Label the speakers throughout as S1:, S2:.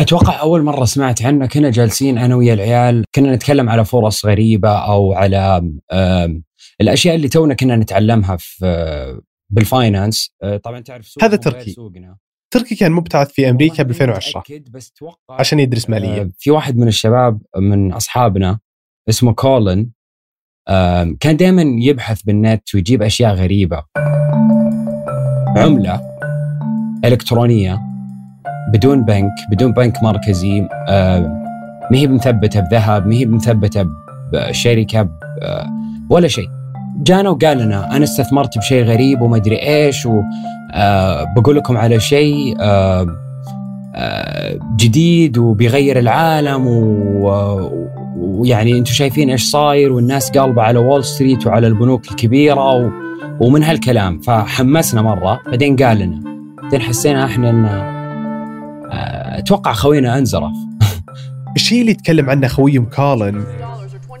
S1: أتوقع أول مرة سمعت عنه كنا جالسين أنا ويا العيال كنا نتكلم على فرص غريبة أو على الأشياء اللي تونا كنا نتعلمها في آه، بالفاينانس آه، طبعا تعرف سوقهم
S2: هذا تركي.
S1: سوقنا.
S2: تركي كان مبتعث في أمريكا ب
S1: والله ماني
S2: 2010
S1: متأكد، بس أتوقع
S2: عشان يدرس ماليه
S1: آه، في واحد من الشباب من أصحابنا اسمه كولن كان دائما يبحث بالنت ويجيب أشياء غريبة. عملة إلكترونية. بدون بنك بدون بنك مركزي آم، ما هي مثبته بذهب ما هي مثبته بشركة آه، ولا شيء. جانا وقال لنا أنا استثمرت بشيء غريب وما أدري إيش وبقول لكم على شيء آه، جديد وبيغير العالم ويعني أنتم شايفين إيش صاير والناس قالبة على وول ستريت وعلى البنوك الكبيرة و... ومن هالكلام. فحمسنا مرة بعدين قال لنا بعدين حسينا إحنا إن آه، أتوقع خوينا أنزرف
S2: الشيء اللي يتكلم عنه خويهم كولن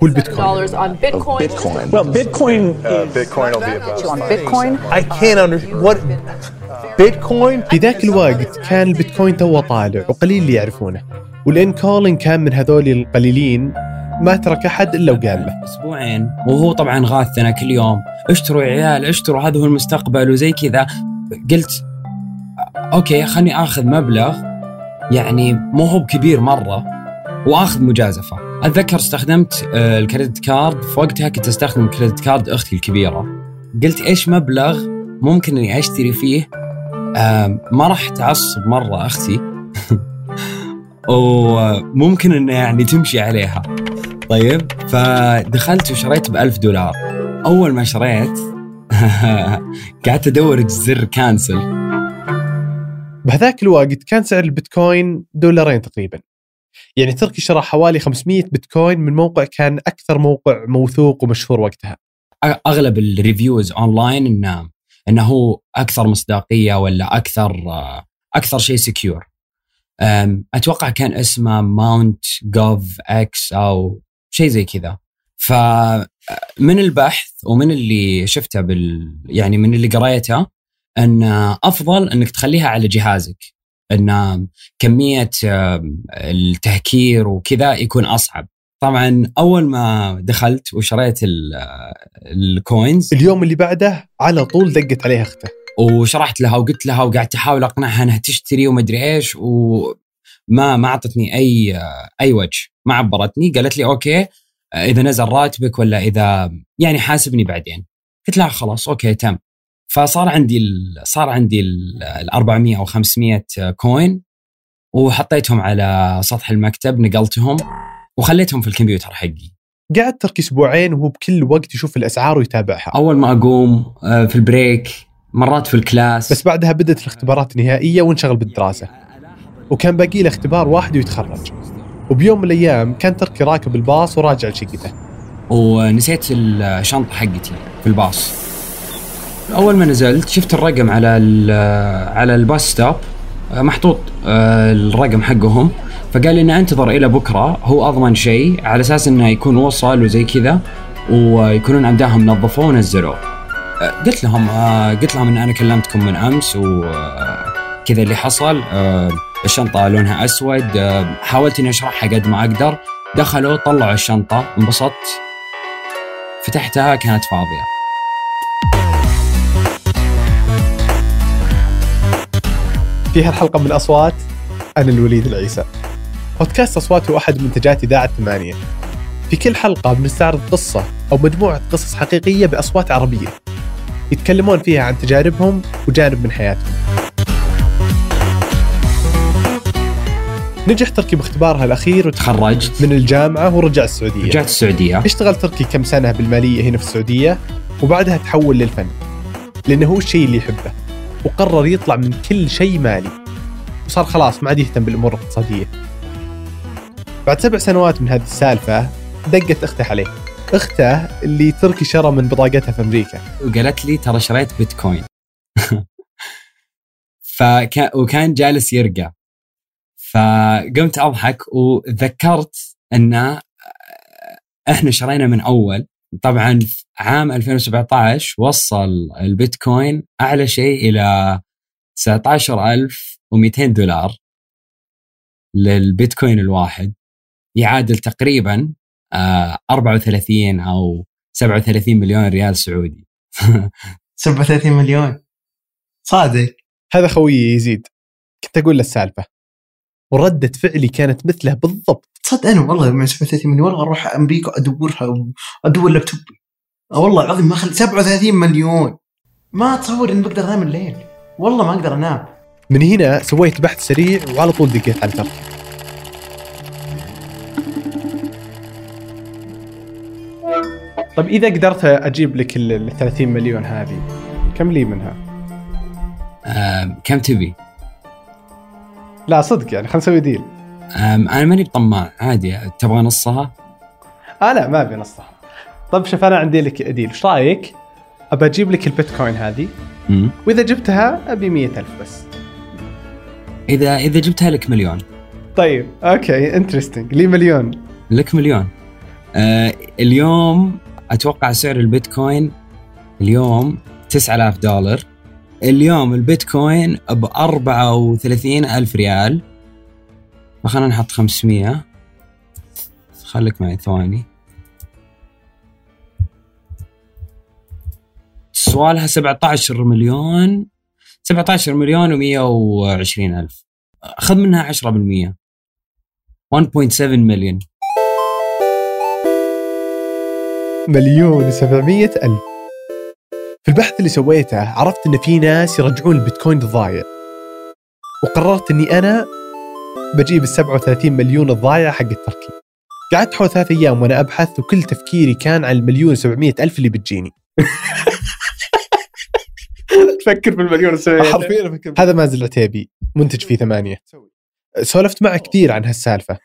S2: هو البيتكوين
S3: dollars on Bitcoin.
S4: Bitcoin.
S5: Well, Bitcoin.
S4: Uh, Bitcoin will be about
S3: on Bitcoin.
S5: I can't understand what Bitcoin.
S2: في ذاك الوقت كان البيتكوين تو طالع وقليل اللي يعرفونه ولأن كولن كان من هذول القليلين ما ترك أحد إلا وقال له
S1: أسبوعين وهو طبعا غاثنا كل يوم اشتروا يا عيال اشتروا هذا هو المستقبل وزي كذا قلت أوكي خلني آخذ مبلغ يعني مو هو بكبير مرة وآخذ مجازفة. أتذكر استخدمت آه، ال credit card في وقتها كنت أستخدم credit card أختي الكبيرة. قلت إيش مبلغ ممكن إني أشتري فيه؟ ما راح تعصب مرة أختي. وممكن إنه يعني تمشي عليها. طيب فدخلت وشريت ب 1000 دولار. أول ما شريت قعدت أدور زر cancel.
S2: بهذاك الوقت كان سعر البيتكوين دولارين تقريبا. يعني تركي شرى حوالي 500 بيتكوين من موقع كان أكثر موقع موثوق ومشهور وقتها.
S1: أغلب ال reviews online انه إنه هو أكثر مصداقية ولا أكثر أكثر شيء secure أتوقع كان اسمه ماونت جوكس أو شيء زي كذا. فمن البحث ومن اللي شفته بال يعني من اللي قريته أن أفضل أنك تخليها على جهازك أن كمية التهكير وكذا يكون أصعب. طبعا أول ما دخلت وشريت ال- ال coins
S2: اليوم اللي بعده على طول دقت عليه اخته
S1: وشرحت لها وقلت لها وقعدت أحاول أقنعها أنها تشتري ومدري إيش وما ما أعطتني أي أي وجه. ما عبرتني قالت لي أوكي إذا نزل راتبك ولا إذا يعني حاسبني بعدين. قلت لها خلاص أوكي تم فصار عندي ال صار عندي ال 400 أو 500 coin وحطيتهم على سطح المكتب نقلتهم وخليتهم في الكمبيوتر حقي.
S2: قعد تركي أسبوعين وهو بكل وقت يشوف الأسعار ويتابعها.
S1: أول ما أقوم آه، في ال break مرات في ال class.
S2: بس بعدها بدت الاختبارات النهائية وانشغل بالدراسة. وكان باقي له اختبار واحد ويتخرج. وبيوم من الأيام كان تركي راكب الباص وراجع لشقته.
S1: ونسيت الشنطة حقتي في الباص. أول ما نزلت شفت الرقم على على الباص stop محطوط آه، الرقم حقهم. فقال لي ان أنتظر إلى بكرة هو أضمن شيء على أساس إنه يكون وصل وزي كذا ويكونون امداهم نظفوه ونزلوه. آه، قلت لهم آه، قلت لهم إن أنا كلمتكم من أمس وكذا اللي حصل آه، الشنطة لونها أسود آه، حاولت إني أشرحها قد ما أقدر. دخلوا طلعوا الشنطة انبسطت. فتحتها كانت فاضية.
S2: في هالحلقة من الاصوات أنا الوليد العيسى. بودكاست أصوات هو أحد منتجات إذاعة ثمانية. في كل حلقة بنستعرض قصة أو مجموعة قصص حقيقية بأصوات عربية. يتكلمون فيها عن تجاربهم وجانب من حياتهم. نجح تركي باختبارها الأخير وتخرج
S1: تخرجت.
S2: من الجامعة ورجع السعودية.
S1: رجعت السعودية.
S2: اشتغل تركي كم سنة بالمالية هنا في السعودية وبعدها تحول للفن. لأنه هو الشيء اللي يحبه. وقرر يطلع من كل شيء مالي. وصار خلاص ما عاد يهتم بالأمور الاقتصادية. بعد سبع سنوات من هذه السالفة دقت أخته عليه. أخته اللي تركي شرى من بطاقتها في أمريكا.
S1: وقالت لي ترى شريت بيتكوين. فكان وكان جالس يرقى. فقمت أضحك وذكرت أن إحنا شرينا من أول. طبعا في عام 2017 وصل البيتكوين أعلى شيء إلى 19200 دولار للبيتكوين الواحد يعادل تقريبا آه 34 أو 37 مليون ريال سعودي.
S3: 37 مليون. صادق.
S2: هذا خويي يزيد كنت أقول له السالفة. وردة فعلي كانت مثله بالضبط.
S3: تصدق أنا والله مع 37 مليون أروح أمريكا ادورها أدور لابتوبي آه والله العظيم ما خل 37 مليون. ما اتصور إني بقدر أنام الليل. والله ما أقدر أنام.
S2: من هنا سويت بحث سريع وعلى طول دقيت على تركي طيب إذا قدرت أجيب لك ال 30 مليون هذه كم لي منها؟
S1: آه كم تبي؟
S2: لا صدق يعني خلينا نسوي ديل
S1: أنا ماني بطماع عادي تبغى نصها؟
S2: آه لا ما أبي نصها. طيب شوف أنا عندي لك deal. إيش رأيك؟ أبى أجيب لك البيتكوين هذه.
S1: مم.
S2: وإذا جبتها أبي 100000 بس.
S1: إذا إذا جبتها لك مليون.
S2: طيب أوكي interesting لي مليون.
S1: لك مليون. آه اليوم أتوقع سعر البيتكوين اليوم 9000 دولار. اليوم البيتكوين ب 34 ألف ريال. فخلنا نحط 500 خليك معي ثواني. سوالها 17 مليون. 17 مليون و120 ألف. خذ منها 10% 1.7 مليون.
S2: مليون و700 ألف. في البحث اللي سويته عرفت إن في ناس يرجعون البيتكوين الضايع. وقررت إني أنا بجيب ال 37 مليون الضايع حق التركي قعدت حول ثلاث أيام وأنا أبحث وكل تفكيري كان على المليون و700 ألف اللي بتجيني.
S3: تفكر في المليون
S2: حرفيا أفكر. هذا مازن العتيبي منتج في ثمانية. سولفت معه كثير عن هالسالفة.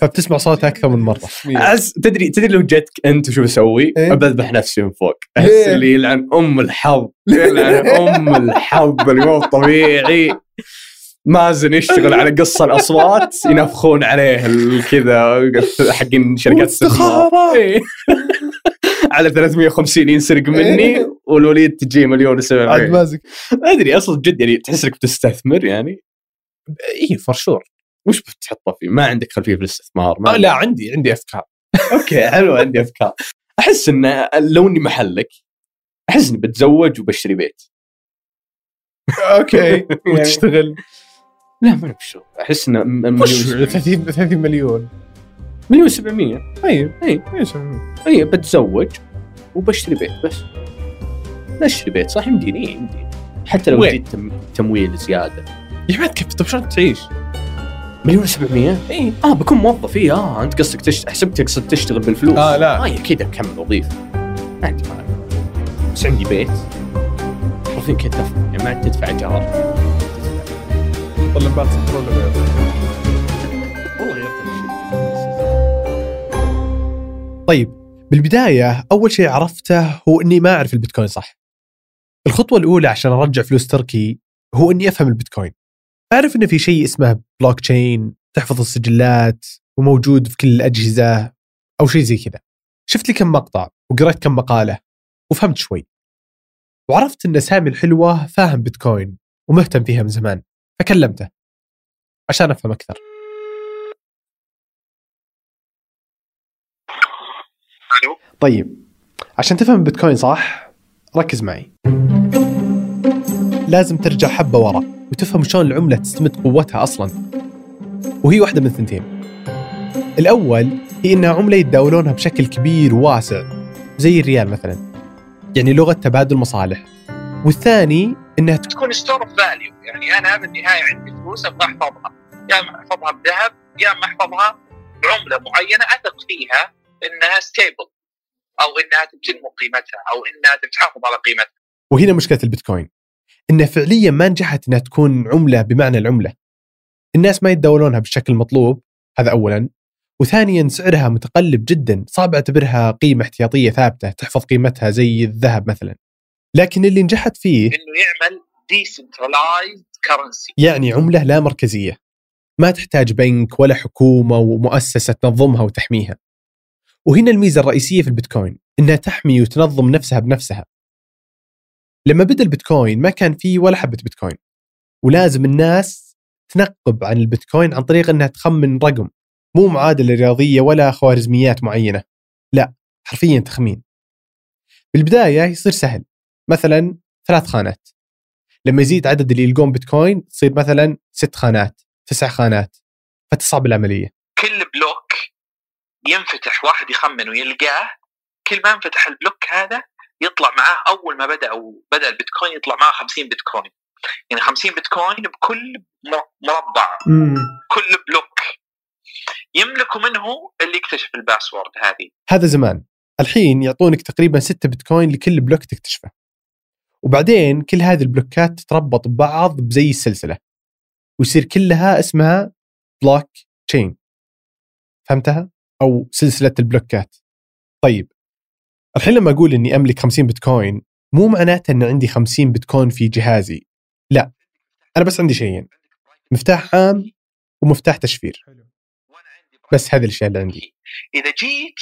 S2: فبتسمع صوته أكثر من مرة.
S3: أحس تدري تدري لو جتك أنت وشو بسوي؟
S2: إيه؟
S3: بذبح نفسي من فوق.
S2: أحس؟
S3: اللي يلعن أم الحظ. يلعن أم الحظ اللي مو طبيعي مازن يشتغل على قص الأصوات ينفخون عليه كذا حقين شركات استثمار إيه. على 350 ينسرق مني
S2: إيه.
S3: والوليد تجي مليون
S2: عاد
S3: و700
S2: مازك
S3: أدري أصلا جد يعني تحس إنك بتستثمر يعني. اي for sure وش بتحطه فيه؟ ما عندك خلفية في الاستثمار ما
S2: آه لا عندي عندي أفكار.
S3: أوكي حلو عندي أفكار. أحس إن لو إني محلك أحس إني بتزوج وبشتري بيت.
S2: أوكي. وتشتغل.
S3: لا ما بشتغل أحس ان م-
S2: وش
S3: مليون
S2: 30 30 مليون؟
S3: مليون 700
S2: طيب
S3: أي.
S2: إيش
S3: أي بتزوج وبشتري بيت بس. نشتري بيت صح؟ يمديني إيه، يمديني حتى لو؟ جيت تم... تمويل زيادة.
S2: يا ولد كيف؟ طيب شلون تعيش؟
S3: مليون 700 إي. آه بكون موظف. إي آه أنت قصدك تشت... حسبت تقصد تشتغل بالفلوس.
S2: آه، لا.
S3: آه أكيد اكمل وظيفة. ما عندي مانع. بس عندي بيت. كذا تدفع يعني ما عاد تدفع ايجار
S2: صفر ولا بيض؟
S3: والله غيرت الشيء
S2: طيب بالبداية أول شيء عرفته هو إني ما أعرف البيتكوين صح. الخطوة الأولى عشان أرجع فلوس تركي هو إني أفهم البيتكوين. أعرف إن في شيء اسمه بلوك تشين تحفظ السجلات وموجود في كل الأجهزة أو شيء زي كذا. شفت لي كم مقطع وقرأت كم مقالة وفهمت شوي. وعرفت إن سامي الحلوة فاهم بيتكوين ومهتم فيها من زمان فكلمته. عشان أفهم أكثر. طيب عشان تفهم البيتكوين صح ركز معي. لازم ترجع حبة ورا وتفهم شلون العملة تستمد قوتها أصلا. وهي واحدة من ثنتين الأول هي إنها عملة يتداولونها بشكل كبير وواسع زي الريال مثلا. يعني لغة تبادل مصالح. والثاني إنها تكون
S4: store of value يعني أنا بالنهايه عندي فلوس أبغى أحفظها. يا اما أحفظها بذهب يا اما أحفظها بعملة معينة أثق فيها إنها stable أو إنها تنمو قيمتها أو إنها تحافظ على قيمتها.
S2: وهنا مشكلة البيتكوين. إنها فعليا ما نجحت إنها تكون عملة بمعنى العملة. الناس ما يتداولونها بالشكل المطلوب هذا أولا. وثانيا سعرها متقلب جدا صعب أعتبرها قيمة احتياطية ثابتة تحفظ قيمتها زي الذهب مثلا. لكن اللي نجحت فيه
S4: إنه يعمل decentralized currency
S2: يعني عملة لا مركزية. ما تحتاج بنك ولا حكومة ومؤسسة تنظمها وتحميها. وهنا الميزة الرئيسية في البيتكوين إنها تحمي وتنظم نفسها بنفسها. لما بدأ البيتكوين ما كان فيه ولا حبة بيتكوين. ولازم الناس تنقب عن البيتكوين عن طريق إنها تخمن رقم. مو معادلة رياضية ولا خوارزميات معينة. لا حرفيا تخمين. بالبداية يصير سهل. مثلا ثلاث خانات. لما يزيد عدد اللي يلقون بيتكوين تصير مثلا ست خانات تسع خانات. فتصعب العملية.
S4: كل بلوك ينفتح واحد يخمن ويلقاه. كل ما انفتح ال block هذا يطلع معاه أول ما بدأ أو بدأ البيتكوين يطلع معاه 50 بيتكوين. يعني 50 بيتكوين بكل مربع. كل block. يملكوا منه اللي يكتشف ال password هذه.
S2: هذا زمان. الحين يعطونك تقريبا 6 بيتكوين لكل block تكتشفه. وبعدين كل هذه البلوكات تتربط ببعض بزي السلسلة ويصير كلها اسمها block chain فهمتها؟ أو سلسلة ال blockات. طيب الحين لما أقول إني أملك 50 بيتكوين مو معناته ان عندي 50 بيتكوين في جهازي. لا أنا بس عندي شيئين مفتاح عام ومفتاح تشفير. بس هذه الاشياء اللي عندي.
S4: إذا جيت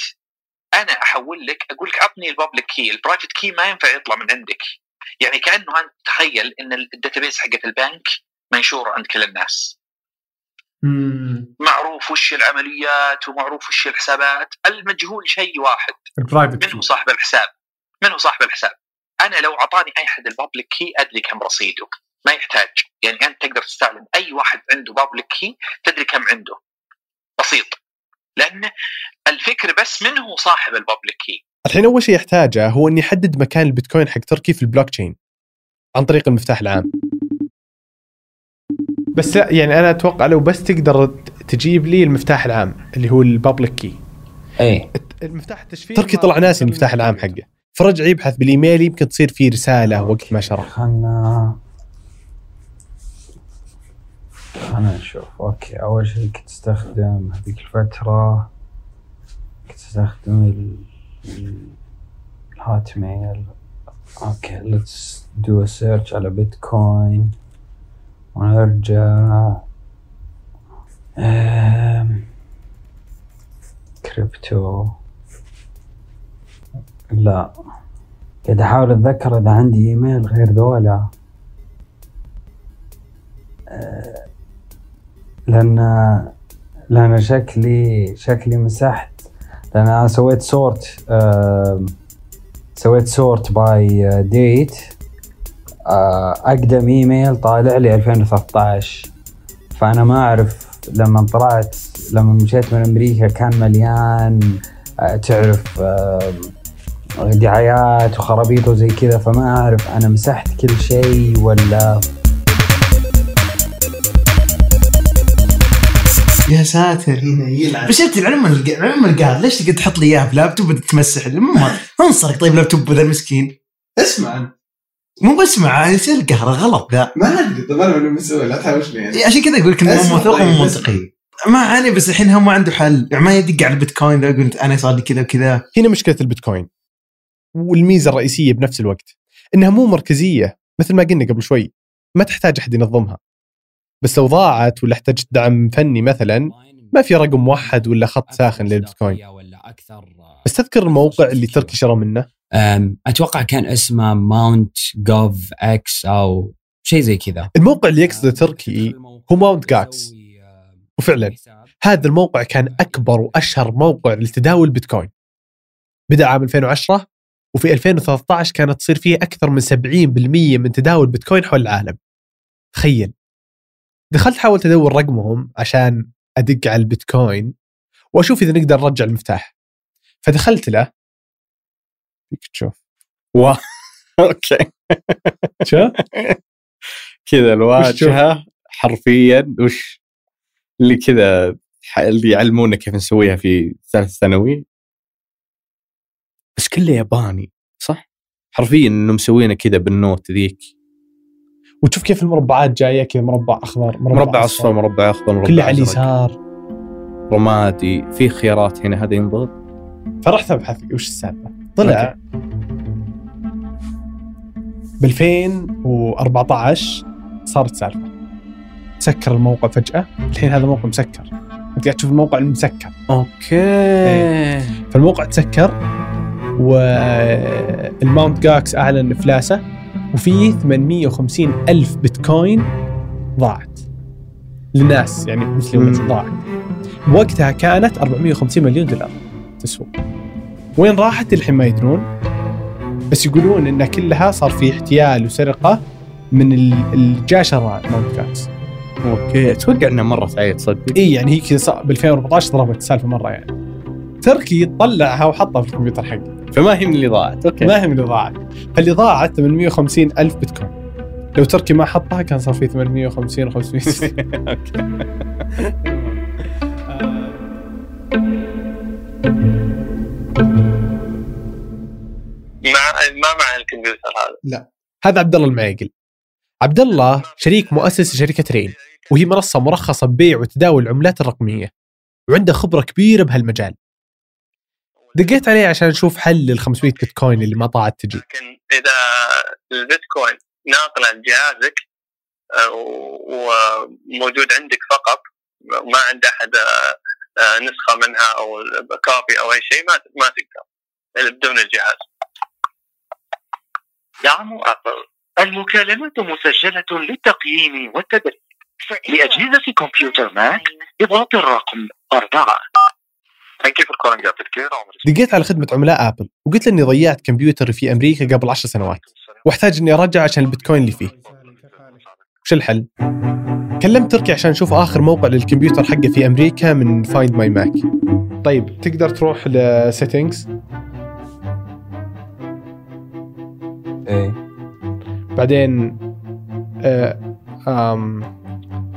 S4: أنا أحول لك أقول لك عطني ال public key ال private key ما ينفع يطلع من عندك. يعني كأنه انت تخيل إن ال database حقت البنك منشورة عند كل الناس. معروف وش العمليات ومعروف وش الحسابات. المجهول شيء واحد. من هو صاحب الحساب؟ من هو صاحب الحساب؟ أنا لو أعطاني أي أحد ال public key أدري كم رصيده. ما يحتاج. يعني أنت تقدر تستعلم أي واحد عنده public key تدري كم عنده. بسيط. لأن الفكرة بس من هو صاحب البابليك كي
S2: الحين أول شيء يحتاجه هو إني أحدد مكان البيتكوين حق تركي في البلوك تشين عن طريق المفتاح العام. بس لا يعني أنا أتوقع لو بس تقدر تجيب لي المفتاح العام اللي هو ال public
S1: key إيه.
S2: المفتاح التشفير تركي طلع ناسي المفتاح العام حقه. فرجع يبحث بالإيميل يمكن تصير فيه رسالة وقت ما شرح.
S1: خلنا خلنا نشوف. okay أول شيء كنت أستخدم هذيك الفترة كنت أستخدم ال- ال Hotmail okay let's do search على بيتكوين ونرجع كريبتو لا قاعد احاول أتذكر إذا عندي إيميل غير ذولا. أه، لأن لأن شكلي شكلي مسحت. لأن أنا سويت sort سويت sort by date أقدم إيميل طالع لي 2013 فأنا ما أعرف لما طلعت لما مشيت من أمريكا كان مليان آه، تعرف دعايات وخرابيط وزي كذا فما أعرف أنا مسحت كل شيء ولا
S6: يا ساتر يلعب. بس انت العلم العلم القاهر ليش تقعد تحط لي إياها بلابتوب تمسح ما انصرك طيب لابتوب ذا المسكين.
S7: اسمع. انت
S6: مو بسمع يصير القهر غلط. ذا
S7: ما أدري طب أنا من مسوي لا تحوش لي
S6: إيه، عشان كذا أقول لك انه موثوق
S7: طيب،.
S6: منطقي ما علي بس الحين هم ما عنده حل. يعني ما يدق على البيتكوين ذا يقول أنا صار لي كذا وكذا.
S2: هنا مشكلة البيتكوين والميزة الرئيسية بنفس الوقت إنها مو مركزية مثل ما قلنا قبل شوي. ما تحتاج أحد ينظمها. بس لو ضاعت ولا احتجت دعم فني مثلا ما في رقم موحد ولا خط ساخن للبيتكوين. بس تذكر الموقع اللي تركي شرى منه؟
S1: أتوقع كان اسمه Mt. Gox أو شيء زي كذا.
S2: الموقع اللي يقصده تركي هو Mt. Gox وفعلا هذا الموقع كان أكبر وأشهر موقع لتداول بيتكوين بدأ عام 2010 وفي 2013 كانت تصير فيه أكثر من 70% من تداول بيتكوين حول العالم. تخيل. دخلت حاولت ادور رقمهم عشان ادق على البيتكوين واشوف اذا نقدر نرجع المفتاح. فدخلت له. فيك تشوف.
S3: وا. أوكي.
S2: شو؟
S3: كذا الواجهة حرفيا وش اللي كذا اللي يعلمونا كيف نسويها في ثالث ثانوي. بس كله ياباني صح؟ حرفيا انه مسوينا كذا بالنوت ذيك.
S2: وتشوف كيف المربعات جاية كذا مربع أخضر
S3: مربع أصفر. مربع أخضر مربع
S2: كله على اليسار.
S3: رمادي. في خيارات هنا هذا ينضغط؟
S2: فرحت أبحث وش السالفة؟ طلع. ب 2014 صارت سالفة. سكر الموقع فجأة. الحين هذا موقع مسكر. أنت قاعد تشوف الموقع المسكر.
S3: okay.
S2: فالموقع تسكر وال Mt. Gox أعلن إفلاسه. وفيه 850 ألف بيتكوين ضاعت. للناس يعني
S3: مم.
S2: ضاعت. وقتها كانت 450 مليون دولار تسوى وين راحت الحين ما يدرون. بس يقولون انها كلها صار في احتيال وسرقة من ال- اللي جاء شرى Mt. Gox
S3: okay أتوقع إنها مرة تعيد صدق.
S2: إي يعني هي كذا ب 2014 ضربت السالفه مرة يعني. تركي طلعها وحطها في الكمبيوتر حقه
S3: فما هي من اللي ضاعت. okay.
S2: ما هي من اللي ضاعت. فاللي ضاعت 850 ألف بيتكوين. لو تركي ما حطها كان صار في 850 و 500
S4: مع ما مع الكمبيوتر هذا.
S2: هذا عبد الله المعيقل. عبد الله شريك مؤسس شركة رين وهي منصة مرخصة ببيع وتداول العملات الرقمية. وعنده خبرة كبيرة بهالمجال. دقيت عليه عشان أشوف حل لل 500 بيتكوين اللي ما طاعت تجي.
S4: لكن إذا البيتكوين ناقله لجهازك آه، وموجود عندك فقط ما عند أحد آه، آه، نسخة منها أو كوبي أو أي شيء ما ما تقدر بدون الجهاز.
S8: دعم Apple المكالمات مسجلة للتقييم والتدريب. لأجهزة كمبيوتر Mac اضغط الرقم أربعة.
S2: دقيت على خدمة عملاء Apple وقلت له إني ضيعت كمبيوتري في أمريكا قبل 10 سنوات. واحتاج إني أرجع عشان البيتكوين اللي فيه. وش الحل؟ كلمت تركي عشان أشوف آخر موقع للكمبيوتر حقه في أمريكا من Find My Mac طيب تقدر تروح ل
S1: settings إيه.
S2: بعدين آه،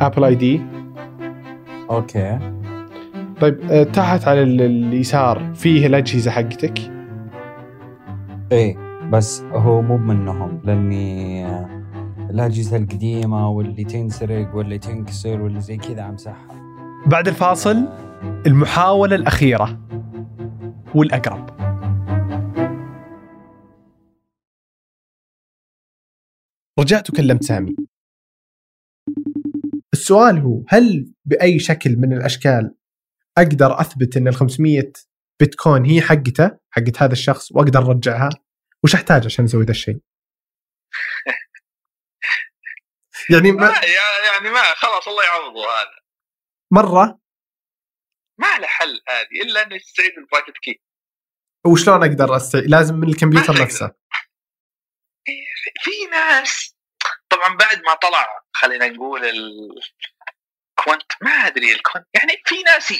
S2: Apple ID
S1: okay.
S2: طيب آه، تحت على ال- اليسار فيه الأجهزة حقتك؟
S1: إيه بس هو مو منهم لأني آه، الأجهزة القديمة واللي تنسرق واللي تنكسر واللي زي كذا امسحها
S2: بعد الفاصل المحاولة الأخيرة والأقرب. رجعت وكلمت سامي. السؤال هو هل بأي شكل من الأشكال أقدر أثبت إن ال 500 بيتكوين هي حقته حقت هذا الشخص وأقدر أرجعها؟ وش أحتاج عشان أسوي ذا الشيء؟ يعني
S4: ما يعني ما خلاص الله يعوضه هذا.
S2: مرة؟
S4: ما له حل هذه إلا إنه يستعيد ال public key.
S2: وشلون أقدر أست... لازم من الكمبيوتر نفسه.
S4: في ناس طبعا بعد ما طلع خلينا نقول ال quantum ما أدري ال quantum يعني في ناس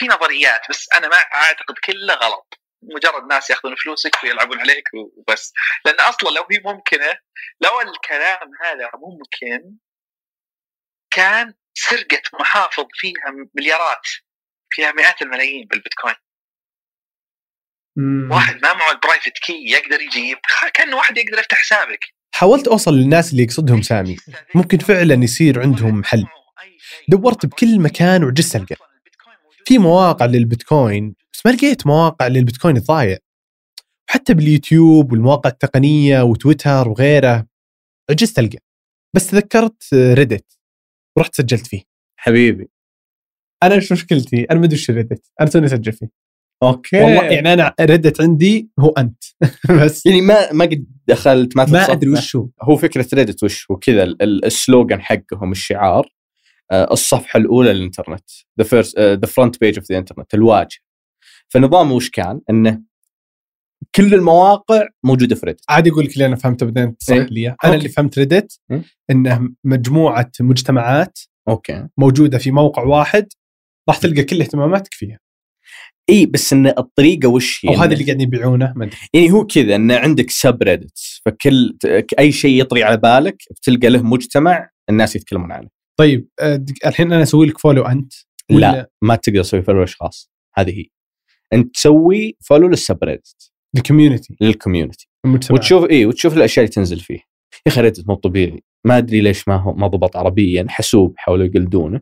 S4: في نظريات بس أنا ما أعتقد كله غلط. مجرد ناس يأخذون فلوسك ويلعبون عليك وبس. لأن أصلا لو هي ممكنة لو الكلام هذا ممكن كان سرقة محافظ فيها مليارات فيها مئات الملايين بالبيتكوين.
S2: مم.
S4: واحد ما معه ال private key يقدر يجيب كان واحد يقدر يفتح حسابك.
S2: حاولت أوصل للناس اللي يقصدهم سامي. ممكن فعلا يصير عندهم حل. دورت بكل مكان وعجزت ألقى. في مواقع للبيتكوين بس ما لقيت مواقع للبيتكوين الضايع. وحتى باليوتيوب والمواقع التقنية وتويتر وغيره عجزت ألقى. بس تذكرت Reddit ورحت سجلت فيه.
S3: حبيبي.
S2: أنا إيش مشكلتي؟ أنا ما أدري وش Reddit أنا توني أسجل فيه.
S3: okay.
S2: والله يعني أنا Reddit عندي هو أنت. بس
S3: يعني ما ما قد دخلت ما
S2: ما. أدري وش هو
S3: هو فكرة Reddit وش؟ هو كذا ال- ال- ال slogan حقهم الشعار. الصفحة الأولى للإنترنت the first the front page of the internet الواجهة فنظامه وش كان؟ إنه كل المواقع موجودة في Reddit
S2: عادي أقول لك اللي أنا فهمته بعدين تصحح
S3: إيه.
S2: لي.
S3: أنا.
S2: اللي فهمت
S3: Reddit.
S2: إنه مجموعة مجتمعات
S3: okay
S2: موجودة في موقع واحد راح تلقى كل اهتماماتك فيها
S3: إي بس إن الطريقة وش هي؟
S2: أو هذا اللي قاعدين يبيعونه ما أدري
S3: يعني هو كذا ان عندك subreddits فكل أي شيء يطري على بالك بتلقى له مجتمع الناس يتكلمون عنه
S2: طيب آه، الحين أنا أسوي لك follow أنت
S3: لا ما تقدر تسوي follow أشخاص. هذه هي. أنت تسوي follow لل subreddit
S2: ال
S3: community لل community
S2: المجتمع.
S3: وتشوف اي وتشوف الأشياء اللي تنزل فيه. يا أخي Reddit مو طبيعي. ما أدري ليش ما هو ما ضبط عربيا حسوب حاولوا يقلدونه.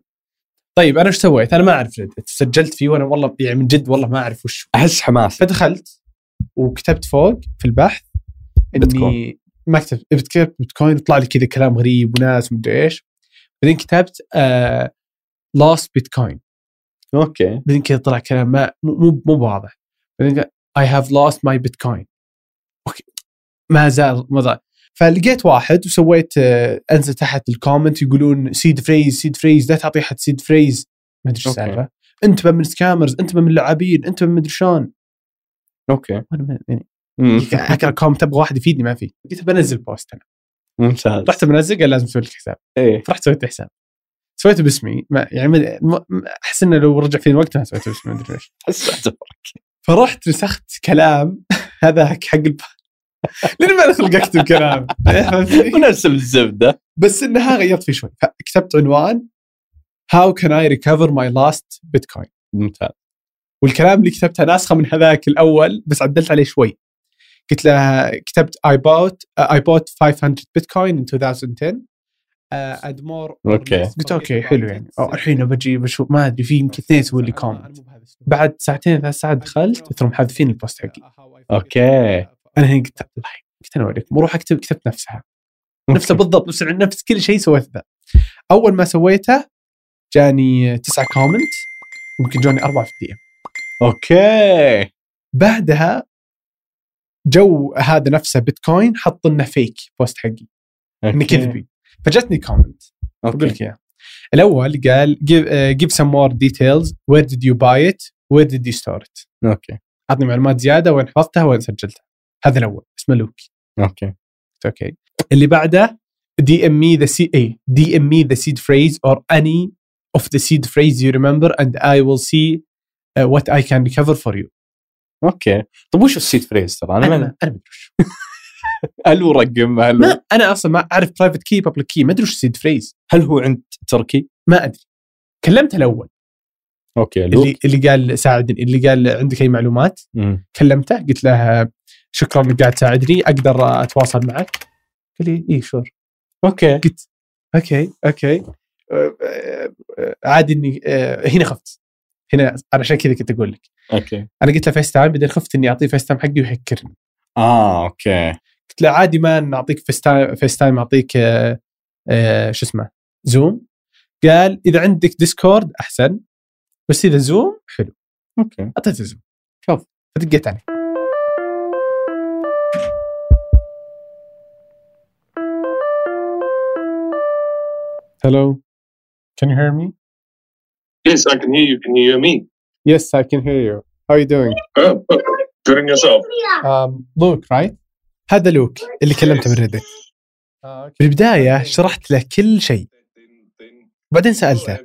S2: طيب أنا إيش سويت؟ أنا ما أعرف Reddit. سجلت فيه وأنا والله يعني من جد والله ما أعرف وش.
S3: أحس حماس
S2: فدخلت وكتبت فوق في البحث إني
S3: بيتكوين.
S2: ما كتبت. كتبت بيتكوين. يطلع لي كذا كلام غريب وناس مدري إيش. بعدين كتبت آه lost bitcoin
S3: okay.
S2: بعدين كذا طلع كلام ما مو مو واضح بعدين I have lost my bitcoin. okay. ما زال ما زال. فلقيت واحد وسويت آه، أنزل تحت ال comment يقولون seed phrase seed phrase لا تعطي احد seed phrase ما أدري
S3: إيش.
S2: السالفة. أنت من scammers أنت من اللاعبين أنت من مدري شلون.
S3: okay.
S2: وأنا ما- يعني. اقرا comment أبغى واحد يفيدني ما في. قلت بنزل post أنا.
S3: ممتاز.
S2: رحت بنزل قال لازم تسوي لك حساب.
S3: إيه.
S2: فرحت سويت حساب. سويته باسمي ما يعني أحس إنه لو رجع فيني الوقت سويته باسمي ما أدري ليش. فرحت نسخت كلام هذاك حق الب... لأن ما خلق اكتب كلام؟
S3: ونفس الزبدة.
S2: بس انها غيرت فيه شوي. فكتبت عنوان how can I recover my lost bitcoin
S3: ممتاز.
S2: والكلام اللي كتبته ناسخة من هذاك الأول بس عدلت عليه شوي. قلت له كتبت I bought I bought 500 bitcoin in 2010 and more
S3: okay.
S2: قلت okay حلو يعني. الحين بجي بشوف ما أدري في يمكن اثنين يسوي لي comment بعد ساعتين ثلاث ساعات دخلت ثم حذفين ال post حقي.
S3: okay.
S2: أنا هنا قلت الله قلت أنا أوريكم. بروح أكتب كتبت نفسها. نفسه بالضبط نفس نفس كل شيء سويت ذا. أول ما سويته جاني تسعة comment يمكن جوني أربعة في ال
S3: D okay.
S2: بعدها جو هذا نفسه بيتكوين حط لنا fake post حقي. انه كذبي. فجتني comment
S3: أقول
S2: لك إياه. الأول قال give, uh, give some more details. Where did you buy it? Where did you store it?
S3: okay.
S2: أعطني معلومات زيادة وين حفظتها وين سجلتها. هذا الأول. اسمه لوك أوكي. أوكي اللي بعده DM me the see I DM me the seed phrase or any of the seed phrase you remember and I will see what I can recover for you
S3: okay. طيب وش ال seed phrase؟ ترى أنا
S2: أنا
S3: ما
S2: أدري وش.
S3: هل هو رقم؟ هل
S2: ما أنا أصلا ما أعرف private key public key ما أدري وش seed phrase.
S3: هل هو عند تركي؟
S2: ما أدري. كلمته الأول.
S3: okay لوك.
S2: اللي اللي قال ساعدني اللي قال عندك أي معلومات؟
S3: مم.
S2: كلمته قلت له شكرا انك قاعد تساعدني أقدر أتواصل معك؟ قال لي اي sure
S3: okay.
S2: قلت okay okay. أه، أه، أه، عادي إني هنا خفت. هنا أنا عشان كذا كنت أقول لك.
S3: okay.
S2: أنا قلت له FaceTime بعدين خفت إني أعطيه FaceTime حقي ويهكرني.
S3: آه okay.
S2: قلت له عادي ما نعطيك FaceTime FaceTime اعطيك أه، أه، شو اسمه Zoom. قال إذا عندك Discord أحسن بس إذا Zoom حلو.
S3: okay.
S2: أعطيته Zoom.
S3: شوف.
S2: فدقيت عليه. Hello. Can you hear me?
S9: Yes, I can hear you. Can you hear me?
S2: Yes, I can hear you. How are you doing?
S9: Oh, oh, good in yourself.
S2: Um, Luke, right? هذا لوك اللي كلمته بالريدت. بالبداية شرحت له كل شيء. بعدين سألته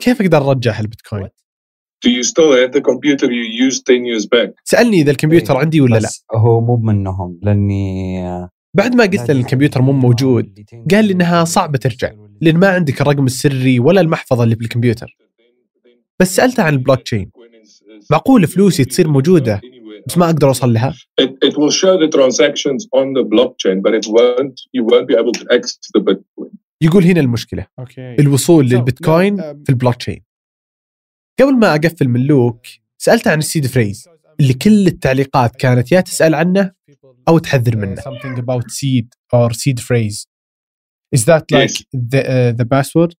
S2: كيف أقدر أرجع البيتكوين؟
S9: Do you still have the computer you used 10 years back?
S2: سألني إذا الكمبيوتر عندي ولا لا.
S1: هو مو منهم لأني
S2: بعد ما قلت له الكمبيوتر مو موجود قال لي إنها صعبة ترجع لأن ما عندك الرقم السري ولا المحفظة اللي بالكمبيوتر. بس سألته عن البلوك تشين. معقول فلوسي تصير موجودة بس ما أقدر أوصل لها؟
S9: It, will show the transactions on the blockchain, but it won't. You won't be able to access the Bitcoin.
S2: يقول هنا المشكلة الوصول للبيتكوين في البلوك تشين قبل ما أقفل من لوك سالته عن ال seed phrase اللي كل التعليقات كانت يا تسأل عنه أو تحذر منه something about seed or seed phrase is that like
S9: Yes.
S2: the uh, the password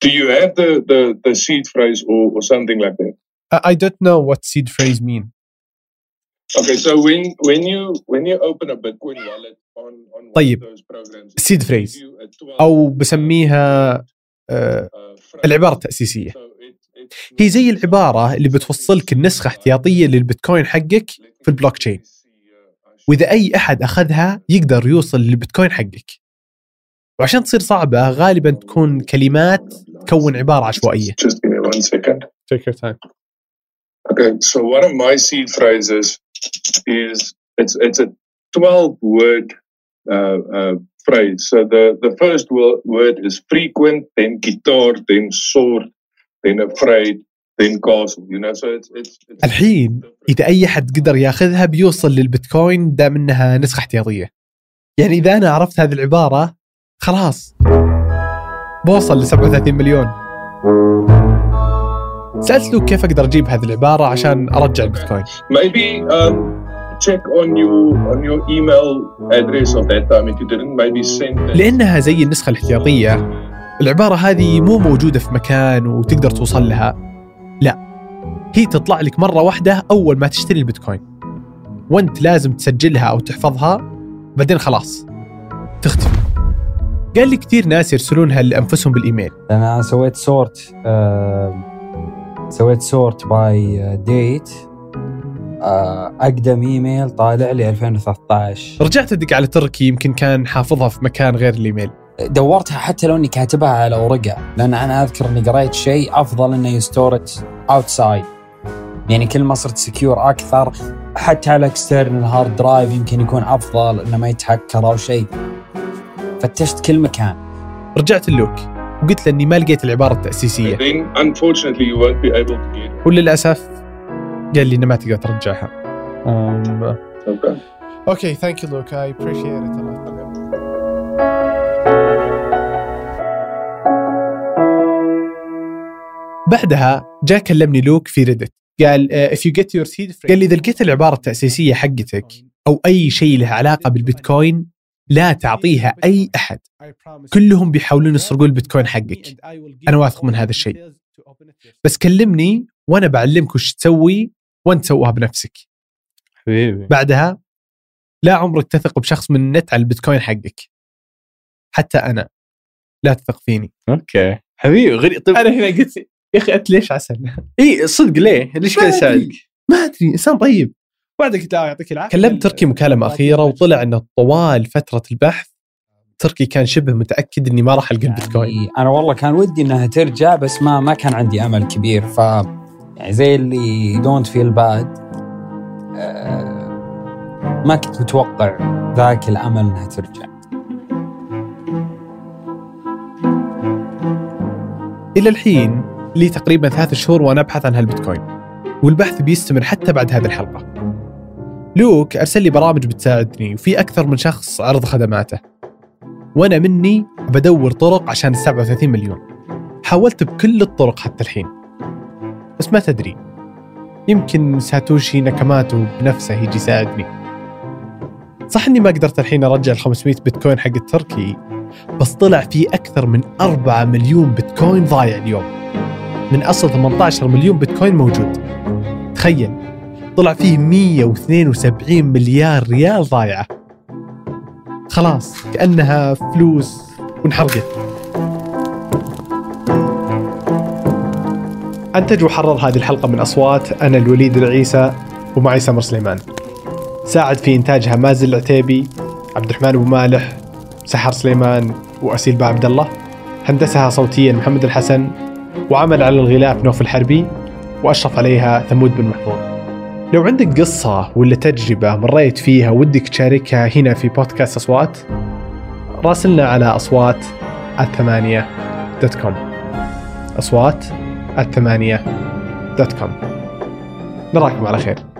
S9: Do you have the, the, the seed phrase or, or something like that?
S2: I don't know what seed phrase mean
S9: Okay, so when when you when you open a Bitcoin wallet on on one
S2: طيب.
S9: of those programs, it
S2: Seed
S9: gives
S2: phrase.
S9: you a 12,
S2: أو بسميها uh,
S9: uh.
S2: العباره التاسيسيه هي زي العباره اللي بتوصلك النسخه احتياطيه للبيتكوين حقك في البلوك تشين واذا اي احد اخذها يقدر يوصل للبيتكوين حقك وعشان تصير صعبه غالبا تكون كلمات تكون عباره عشوائيه
S9: Just give me one second.
S2: take your time
S9: Okay, so one of my seed phrases is it's it's a twelve word uh, uh, phrase. So the the first wo- word is frequent, then guitar, then sword, then afraid, then castle. You know, so it's it's, it's
S2: الحين اذا اي احد قدر ياخذها بيوصل للبيتكوين دام انها نسخه احتياطيه يعني اذا أنا عرفت هذه العباره خلاص. بوصل ل 37 مليون. سألت لوك كيف أقدر أجيب هذه العبارة عشان أرجع البيتكوين.
S9: Maybe um, check on your on your email address of that time if you didn't. Maybe send that.
S2: لأنها زي النسخة الاحتياطية. العبارة هذه مو موجودة في مكان وتقدر توصل لها. لا. هي تطلع لك مرة واحدة أول ما تشتري البيتكوين. وأنت لازم تسجلها أو تحفظها. بعدين خلاص. تختفي. قال لي كثير ناس يرسلونها لانفسهم بالإيميل.
S1: أنا سويت sort آه سويت sort by date آه أقدم إيميل طالع لي 2013
S2: رجعت أدق على تركي يمكن كان حافظها في مكان غير الإيميل.
S1: دورتها حتى لو إني كاتبها على ورقة لأن أنا أذكر إني قريت شيء أفضل إنه يستورد outside يعني كل ما صرت secure أكثر حتى على external hard drive يمكن يكون أفضل إنه ما يتهكر أو شيء. فتشت كل مكان.
S2: رجعت لوك وقلت له اني ما لقيت
S9: العبارة التأسيسية.
S2: وللأسف قال لي إنه ما تقدر ترجعها. أوكي thank you لوك I appreciate it بعدها جاء كلمني لوك في Reddit قال if you get your seed قال لي إذا لقيت العبارة التأسيسية حقتك أو أي شيء له علاقة بالبيتكوين لا تعطيها أي أحد. كلهم بيحاولون يسرقون البيتكوين حقك. أنا واثق من هذا الشيء. بس كلمني وأنا بعلمك وش تسوي وأنت سوها بنفسك.
S3: حبيبي.
S2: بعدها لا عمرك تثق بشخص من النت على البيتكوين حقك. حتى أنا لا تثق فيني.
S3: أوكي. حبيبي غريب طيب.
S2: أنا هنا قلت يا أخي أنت ليش عسل؟
S3: اي صدق ليه؟ ليش
S2: أدري.
S3: يساعدك؟
S2: ما أدري. إنسان طيب. بعد قلت لا يعطيك العافية. كلمت تركي مكالمة أخيرة وطلع إنه طوال فترة البحث تركي كان شبه متأكد إني ما راح ألقى البيتكوين.
S1: يعني أنا والله كان ودي إنها ترجع بس ما ما كان عندي أمل كبير. ف يعني زي اللي don't feel bad ما كنت متوقع ذاك الأمل إنها ترجع.
S2: إلى الحين لي تقريبا ثلاث شهور وأنا أبحث عن هالبيتكوين والبحث بيستمر حتى بعد هذه الحلقة. لوك أرسل لي برامج بتساعدني وفي أكثر من شخص عرض خدماته. وأنا مني بدور طرق عشان ال 37 مليون. حاولت بكل الطرق حتى الحين. بس ما تدري. يمكن ساتوشي ناكاماتو بنفسه يجي يساعدني. صح إني ما قدرت الحين أرجع ال 500 بيتكوين حق التركي بس طلع في أكثر من 4 مليون بيتكوين ضايع اليوم. من أصل 18 مليون بيتكوين موجود. تخيل. طلع فيه 172 مليار ريال ضايعة. خلاص كأنها فلوس وانحرقت. أنتج وحرر هذه الحلقة من أصوات أنا الوليد العيسى ومعي سمر سليمان. ساعد في إنتاجها مازن العتيبي عبد الرحمن أبو مالح سحر سليمان وأسيل با عبد الله. هندسها صوتيا محمد الحسن وعمل على الغلاف نوف الحربي وأشرف عليها ثمود بن محفوظ. لو عندك قصة ولا تجربة مريت فيها ودك تشاركها هنا في بودكاست أصوات راسلنا على أصوات الثمانية dot com أصوات الثمانية dot com نراكم على خير.